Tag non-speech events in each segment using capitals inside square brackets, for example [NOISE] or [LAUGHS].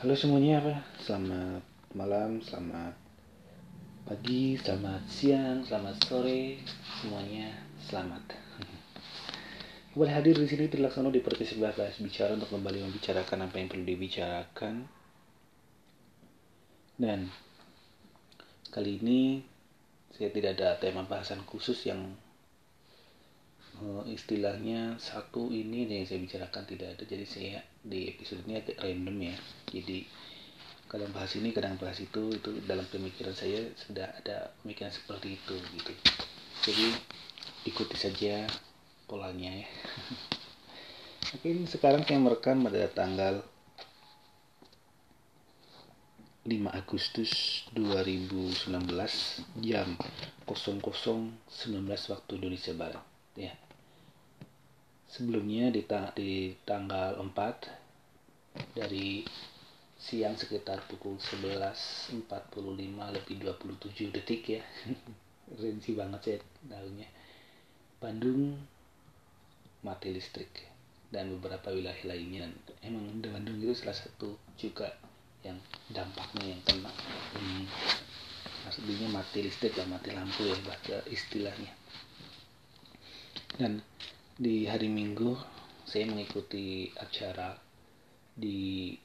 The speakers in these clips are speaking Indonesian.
Halo semuanya? Selamat malam, selamat pagi, selamat siang, selamat sore, semuanya selamat. [LAUGHS] Kembali hadir di sini Trilaksana di podcast sebelah bahas bicara untuk kembali membicarakan apa yang perlu dibicarakan. Dan kali ini saya tidak ada tema bahasan khusus yang istilahnya satu ini yang saya bicarakan tidak ada. Jadi saya di episode ini agak random ya. Jadi kadang bahas ini kadang bahas itu itu dalam pemikiran saya sudah ada pemikiran seperti itu gitu. Jadi ikuti saja polanya ya. [LAUGHS] Oke ini sekarang saya merekam pada tanggal 5 Agustus 2019 jam 00.19 waktu Indonesia Barat ya sebelumnya di, ta di tanggal 4 dari siang sekitar pukul 11.45 lebih 27 detik ya. [LAUGHS] Rinci banget saya tahunya Bandung mati listrik dan beberapa wilayah lainnya. Emang Bandung itu salah satu juga yang dampaknya yang kena. Hmm, maksudnya mati listrik dan mati lampu ya bahasa istilahnya. Dan di hari Minggu saya mengikuti acara di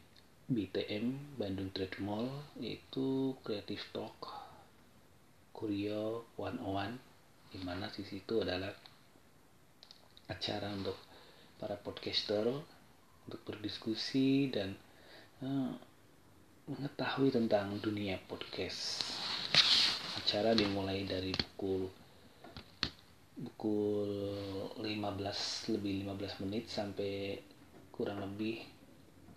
BTM Bandung Trade Mall yaitu Creative Talk Kurio 101 di mana di situ adalah acara untuk para podcaster untuk berdiskusi dan uh, mengetahui tentang dunia podcast. Acara dimulai dari pukul pukul 15 lebih 15 menit sampai kurang lebih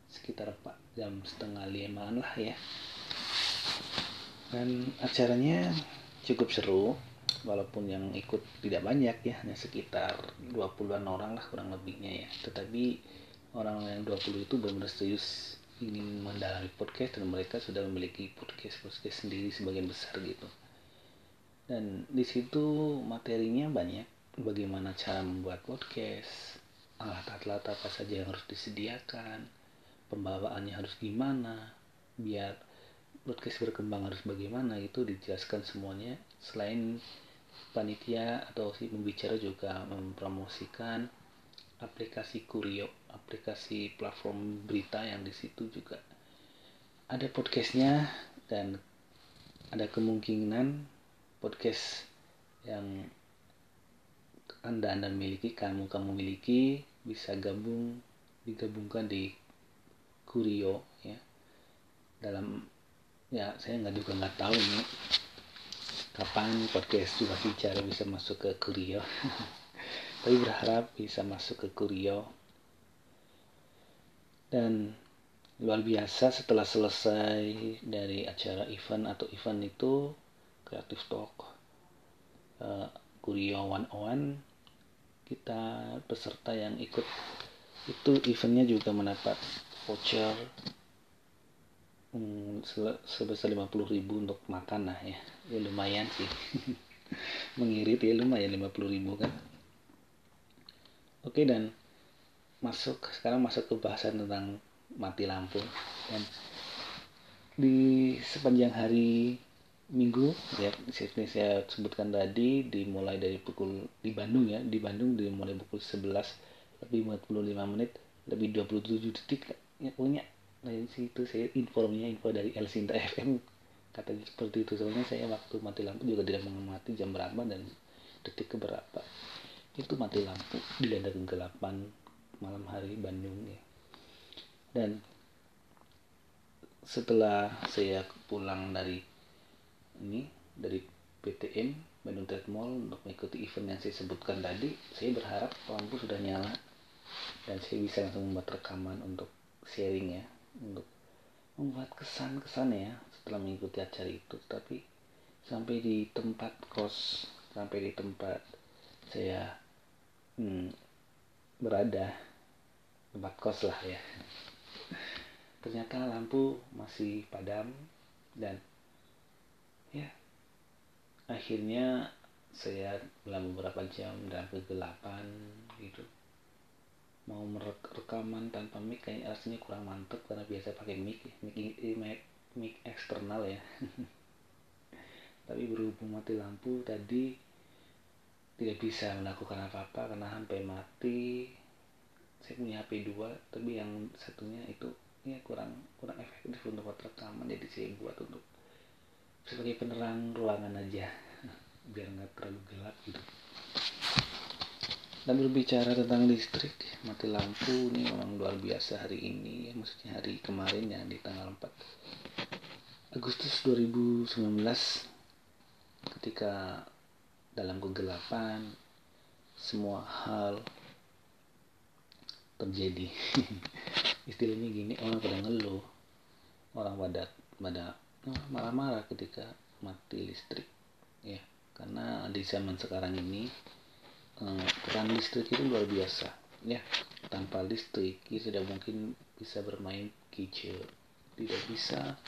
sekitar 4 jam setengah limaan lah ya. Dan acaranya cukup seru walaupun yang ikut tidak banyak ya hanya sekitar 20-an orang lah kurang lebihnya ya. Tetapi orang yang 20 itu benar-benar serius ingin mendalami podcast dan mereka sudah memiliki podcast podcast sendiri sebagian besar gitu dan di situ materinya banyak. Bagaimana cara membuat podcast alat-alat apa saja yang harus disediakan pembawaannya harus gimana biar podcast berkembang harus bagaimana itu dijelaskan semuanya. Selain panitia atau si pembicara juga mempromosikan aplikasi Kurio aplikasi platform berita yang di situ juga. Ada podcastnya dan ada kemungkinan podcast yang anda anda miliki kamu kamu miliki bisa gabung digabungkan di Kurio ya. Dalam ya saya nggak juga nggak tahu nih kapan podcast juga bicara bisa masuk ke Kurio. [LAUGHS] Tapi berharap bisa masuk ke Kurio. Dan luar biasa setelah selesai dari acara event atau event itu Creative Talk. Uh, Kurio One One kita peserta yang ikut itu eventnya juga mendapat voucher hmm, sebesar 50 ribu untuk makan lah ya. Ya lumayan sih. [LAUGHS] Mengirit ya lumayan 50 ribu kan. Oke dan masuk sekarang masuk ke bahasan tentang mati lampu. Dan di sepanjang hari minggu ya seperti saya sebutkan tadi dimulai dari pukul di Bandung ya di Bandung dimulai pukul 11 lebih 45 menit lebih 27 detik ya punya. Dari situ saya informnya info dari El Sinta FM katanya seperti itu. Soalnya saya waktu mati lampu juga tidak mengamati jam berapa dan detik keberapa. Itu mati lampu di landa kegelapan malam hari Bandung ya. Dan setelah saya pulang dari ini dari PTM Bandung Trade Mall untuk mengikuti event yang saya sebutkan tadi. Saya berharap lampu sudah nyala dan saya bisa langsung membuat rekaman untuk sharing ya untuk membuat kesan-kesan ya setelah mengikuti acara itu. Tapi sampai di tempat kos sampai di tempat saya hmm, berada tempat kos lah ya. Ternyata lampu masih padam dan ya. Akhirnya saya dalam beberapa jam dalam kegelapan gitu. Mau merekaman tanpa mic kayak rasanya kurang mantep karena biasa pakai mic mic, mic, mic eksternal ya. [LAUGHS] Tapi berhubung mati lampu tadi tidak bisa melakukan apa-apa karena sampai mati. Saya punya HP dua tapi yang satunya itu ya kurang kurang efektif untuk rekaman. Jadi saya buat untuk sebagai penerang ruangan aja biar nggak terlalu gelap gitu. Dan berbicara tentang listrik mati lampu ini memang luar biasa hari ini ya maksudnya hari kemarin ya di tanggal 4 Agustus 2019 ketika dalam kegelapan semua hal terjadi. [LAUGHS] Istilahnya gini orang pada ngeluh orang pada pada marah-marah ketika mati listrik. Ya karena di zaman sekarang ini Eh, peran listrik itu luar biasa. Ya tanpa listrik kita tidak mungkin bisa bermain kecil tidak bisa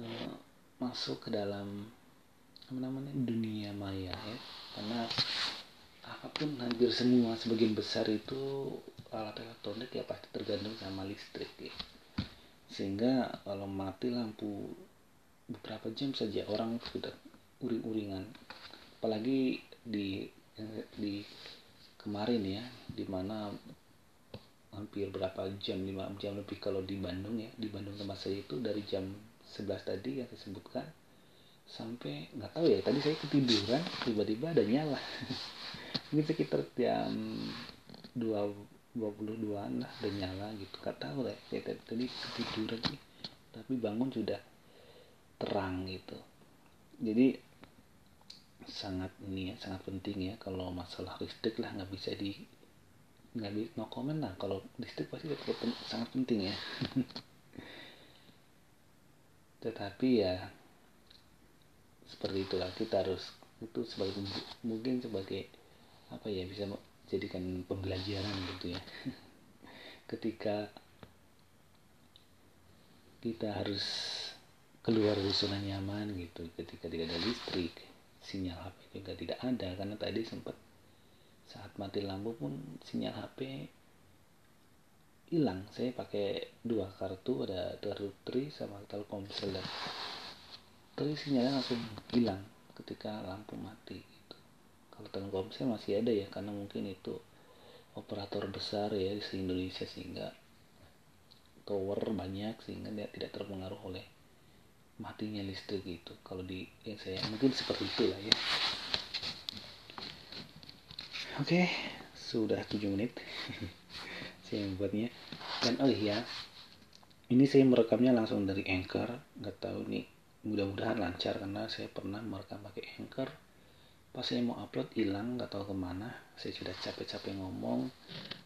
uh, masuk ke dalam apa namanya dunia maya ya. Karena apa pun hampir semua sebagian besar itu alat elektronik ya pasti tergantung sama listrik ya. Sehingga kalau mati lampu beberapa jam saja orang sudah uring-uringan. Apalagi di di kemarin ya di mana hampir berapa jam 5 jam lebih kalau di Bandung ya. Di Bandung tempat saya itu dari jam 11 tadi yang saya sebutkan sampai nggak tahu ya tadi saya ketiduran tiba-tiba ada nyala. [LAUGHS] Mungkin sekitar jam 2 22an lah ada nyala gitu. Nggak tahu lah ya tadi, tadi ketiduran sih. Tapi bangun sudah terang gitu. Jadi sangat ini ya sangat penting ya kalau masalah listrik lah nggak bisa di nggak bisa no comment lah. Kalau listrik pasti sangat penting ya. [LAUGHS] Tetapi ya seperti itulah kita harus itu sebagai mungkin sebagai apa ya bisa jadikan pembelajaran gitu ya. [LAUGHS] Ketika kita harus keluar dari zona nyaman gitu ketika tidak ada listrik sinyal HP juga tidak ada karena tadi sempat saat mati lampu pun sinyal HP hilang saya pakai dua kartu ada kartu Tri sama Telkomsel dan tapi sinyalnya langsung hilang ketika lampu mati gitu. kalau Telkomsel masih ada ya karena mungkin itu operator besar ya di Indonesia sehingga tower banyak sehingga dia tidak terpengaruh oleh matinya listrik gitu. Kalau di ya saya mungkin seperti itulah ya. Oke sudah 7 menit [LAUGHS] saya membuatnya. Dan oh iya ini saya merekamnya langsung dari anchor. Nggak tahu nih mudah-mudahan lancar karena saya pernah merekam pakai anchor. Pas saya mau upload hilang nggak tahu ke mana. Saya sudah capek-capek ngomong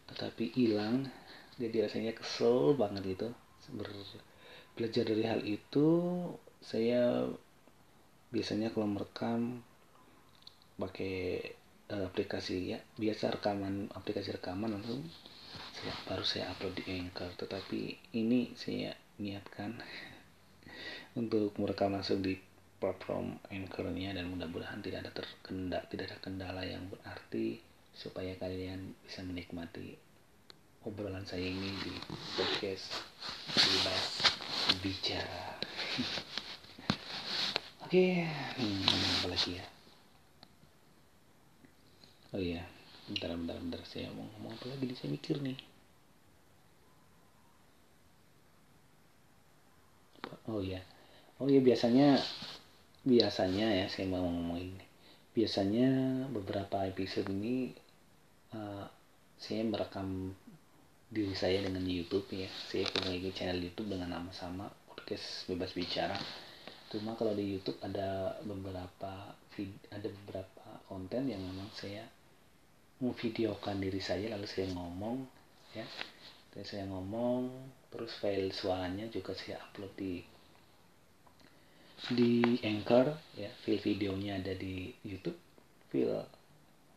tetapi hilang. Jadi rasanya kesel banget gitu Ber belajar dari hal itu saya biasanya kalau merekam pakai uh, aplikasi ya biasa rekaman aplikasi rekaman langsung saya, baru saya upload di Anchor. Tetapi ini saya niatkan [LAUGHS] untuk merekam langsung di platform Anchor-nya dan mudah-mudahan tidak ada terkendala tidak ada kendala yang berarti supaya kalian bisa menikmati obrolan saya ini di podcast bebas bicara oke okay. hmm, apa lagi ya? Oh iya bentar bentar bentar. Saya mau ngomong apa lagi saya mikir nih. Oh iya. Oh iya biasanya biasanya ya saya mau ngomong ini. Biasanya beberapa episode ini uh, saya merekam diri saya dengan YouTube ya. Saya memiliki channel YouTube dengan nama sama podcast bebas bicara. Cuma kalau di YouTube ada beberapa ada beberapa konten yang memang saya memvideokan diri saya lalu saya ngomong ya. Dan saya ngomong terus file suaranya juga saya upload di di Anchor ya. File videonya ada di YouTube file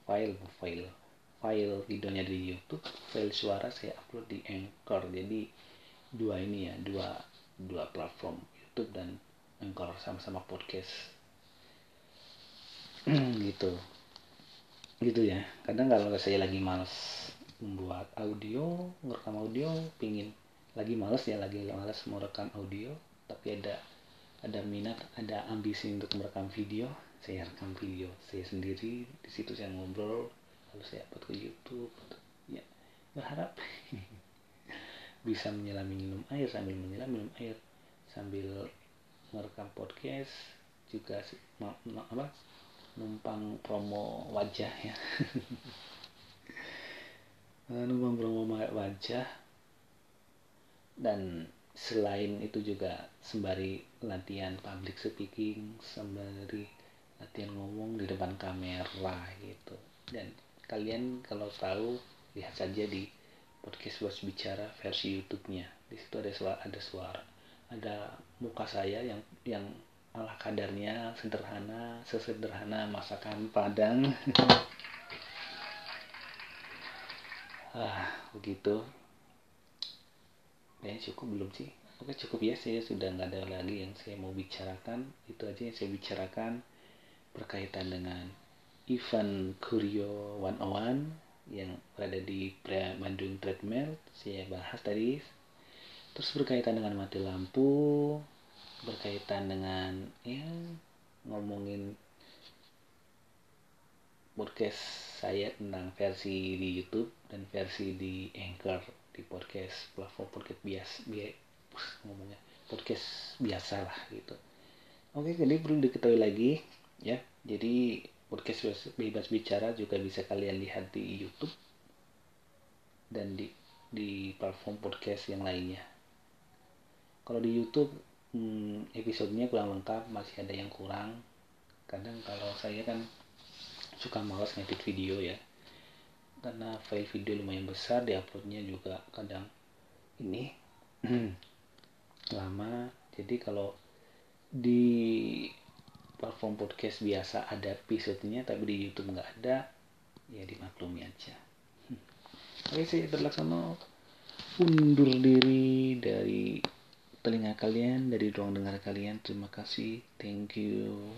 file file file videonya di YouTube, file suara saya upload di Anchor. Jadi dua ini ya, dua dua platform YouTube dan Anchor sama-sama podcast. [CLEARS THROAT] gitu. Gitu ya. Kadang kalau saya lagi males membuat audio ngerekam audio pingin lagi males ya lagi males mau rekam audio tapi ada ada minat ada ambisi untuk merekam video saya rekam video saya sendiri di situ saya ngobrol lalu saya upload ke YouTube ya berharap [LAUGHS] bisa menyelam minum air sambil menyelam minum air. Sambil merekam podcast juga apa numpang promo wajah ya. [LAUGHS] Numpang promo wajah. Dan selain itu juga sembari latihan public speaking sembari latihan ngomong di depan kamera gitu. Dan kalian kalau tahu lihat saja di podcast bos bicara versi YouTube-nya. Di situ ada suara ada suara ada muka saya yang yang ala kadarnya sederhana sesederhana masakan Padang. [LAUGHS] Ah begitu. Ya cukup belum sih? Oke cukup ya saya sudah nggak ada lagi yang saya mau bicarakan. Itu aja yang saya bicarakan berkaitan dengan event Kurio 101 yang berada di Bandung Treadmill saya bahas tadi. Terus berkaitan dengan mati lampu berkaitan dengan ya ngomongin podcast saya tentang versi di YouTube dan versi di Anchor di podcast platform podcast biasa biasa ngomongnya podcast biasa lah gitu. Oke jadi perlu diketahui lagi ya. Jadi podcast bebas bicara juga bisa kalian lihat di YouTube dan di di platform podcast yang lainnya. Kalau di YouTube hmm, episodenya kurang lengkap masih ada yang kurang. Kadang kalau saya kan suka malas ngedit video ya karena file video lumayan besar diuploadnya juga kadang ini [CLEARS THROAT] lama. Jadi kalau di platform podcast biasa ada episodenya tapi di YouTube nggak ada ya dimaklumi aja. Oke saya terlaksana. Undur diri dari telinga kalian dari ruang dengar kalian. Terima kasih. Thank you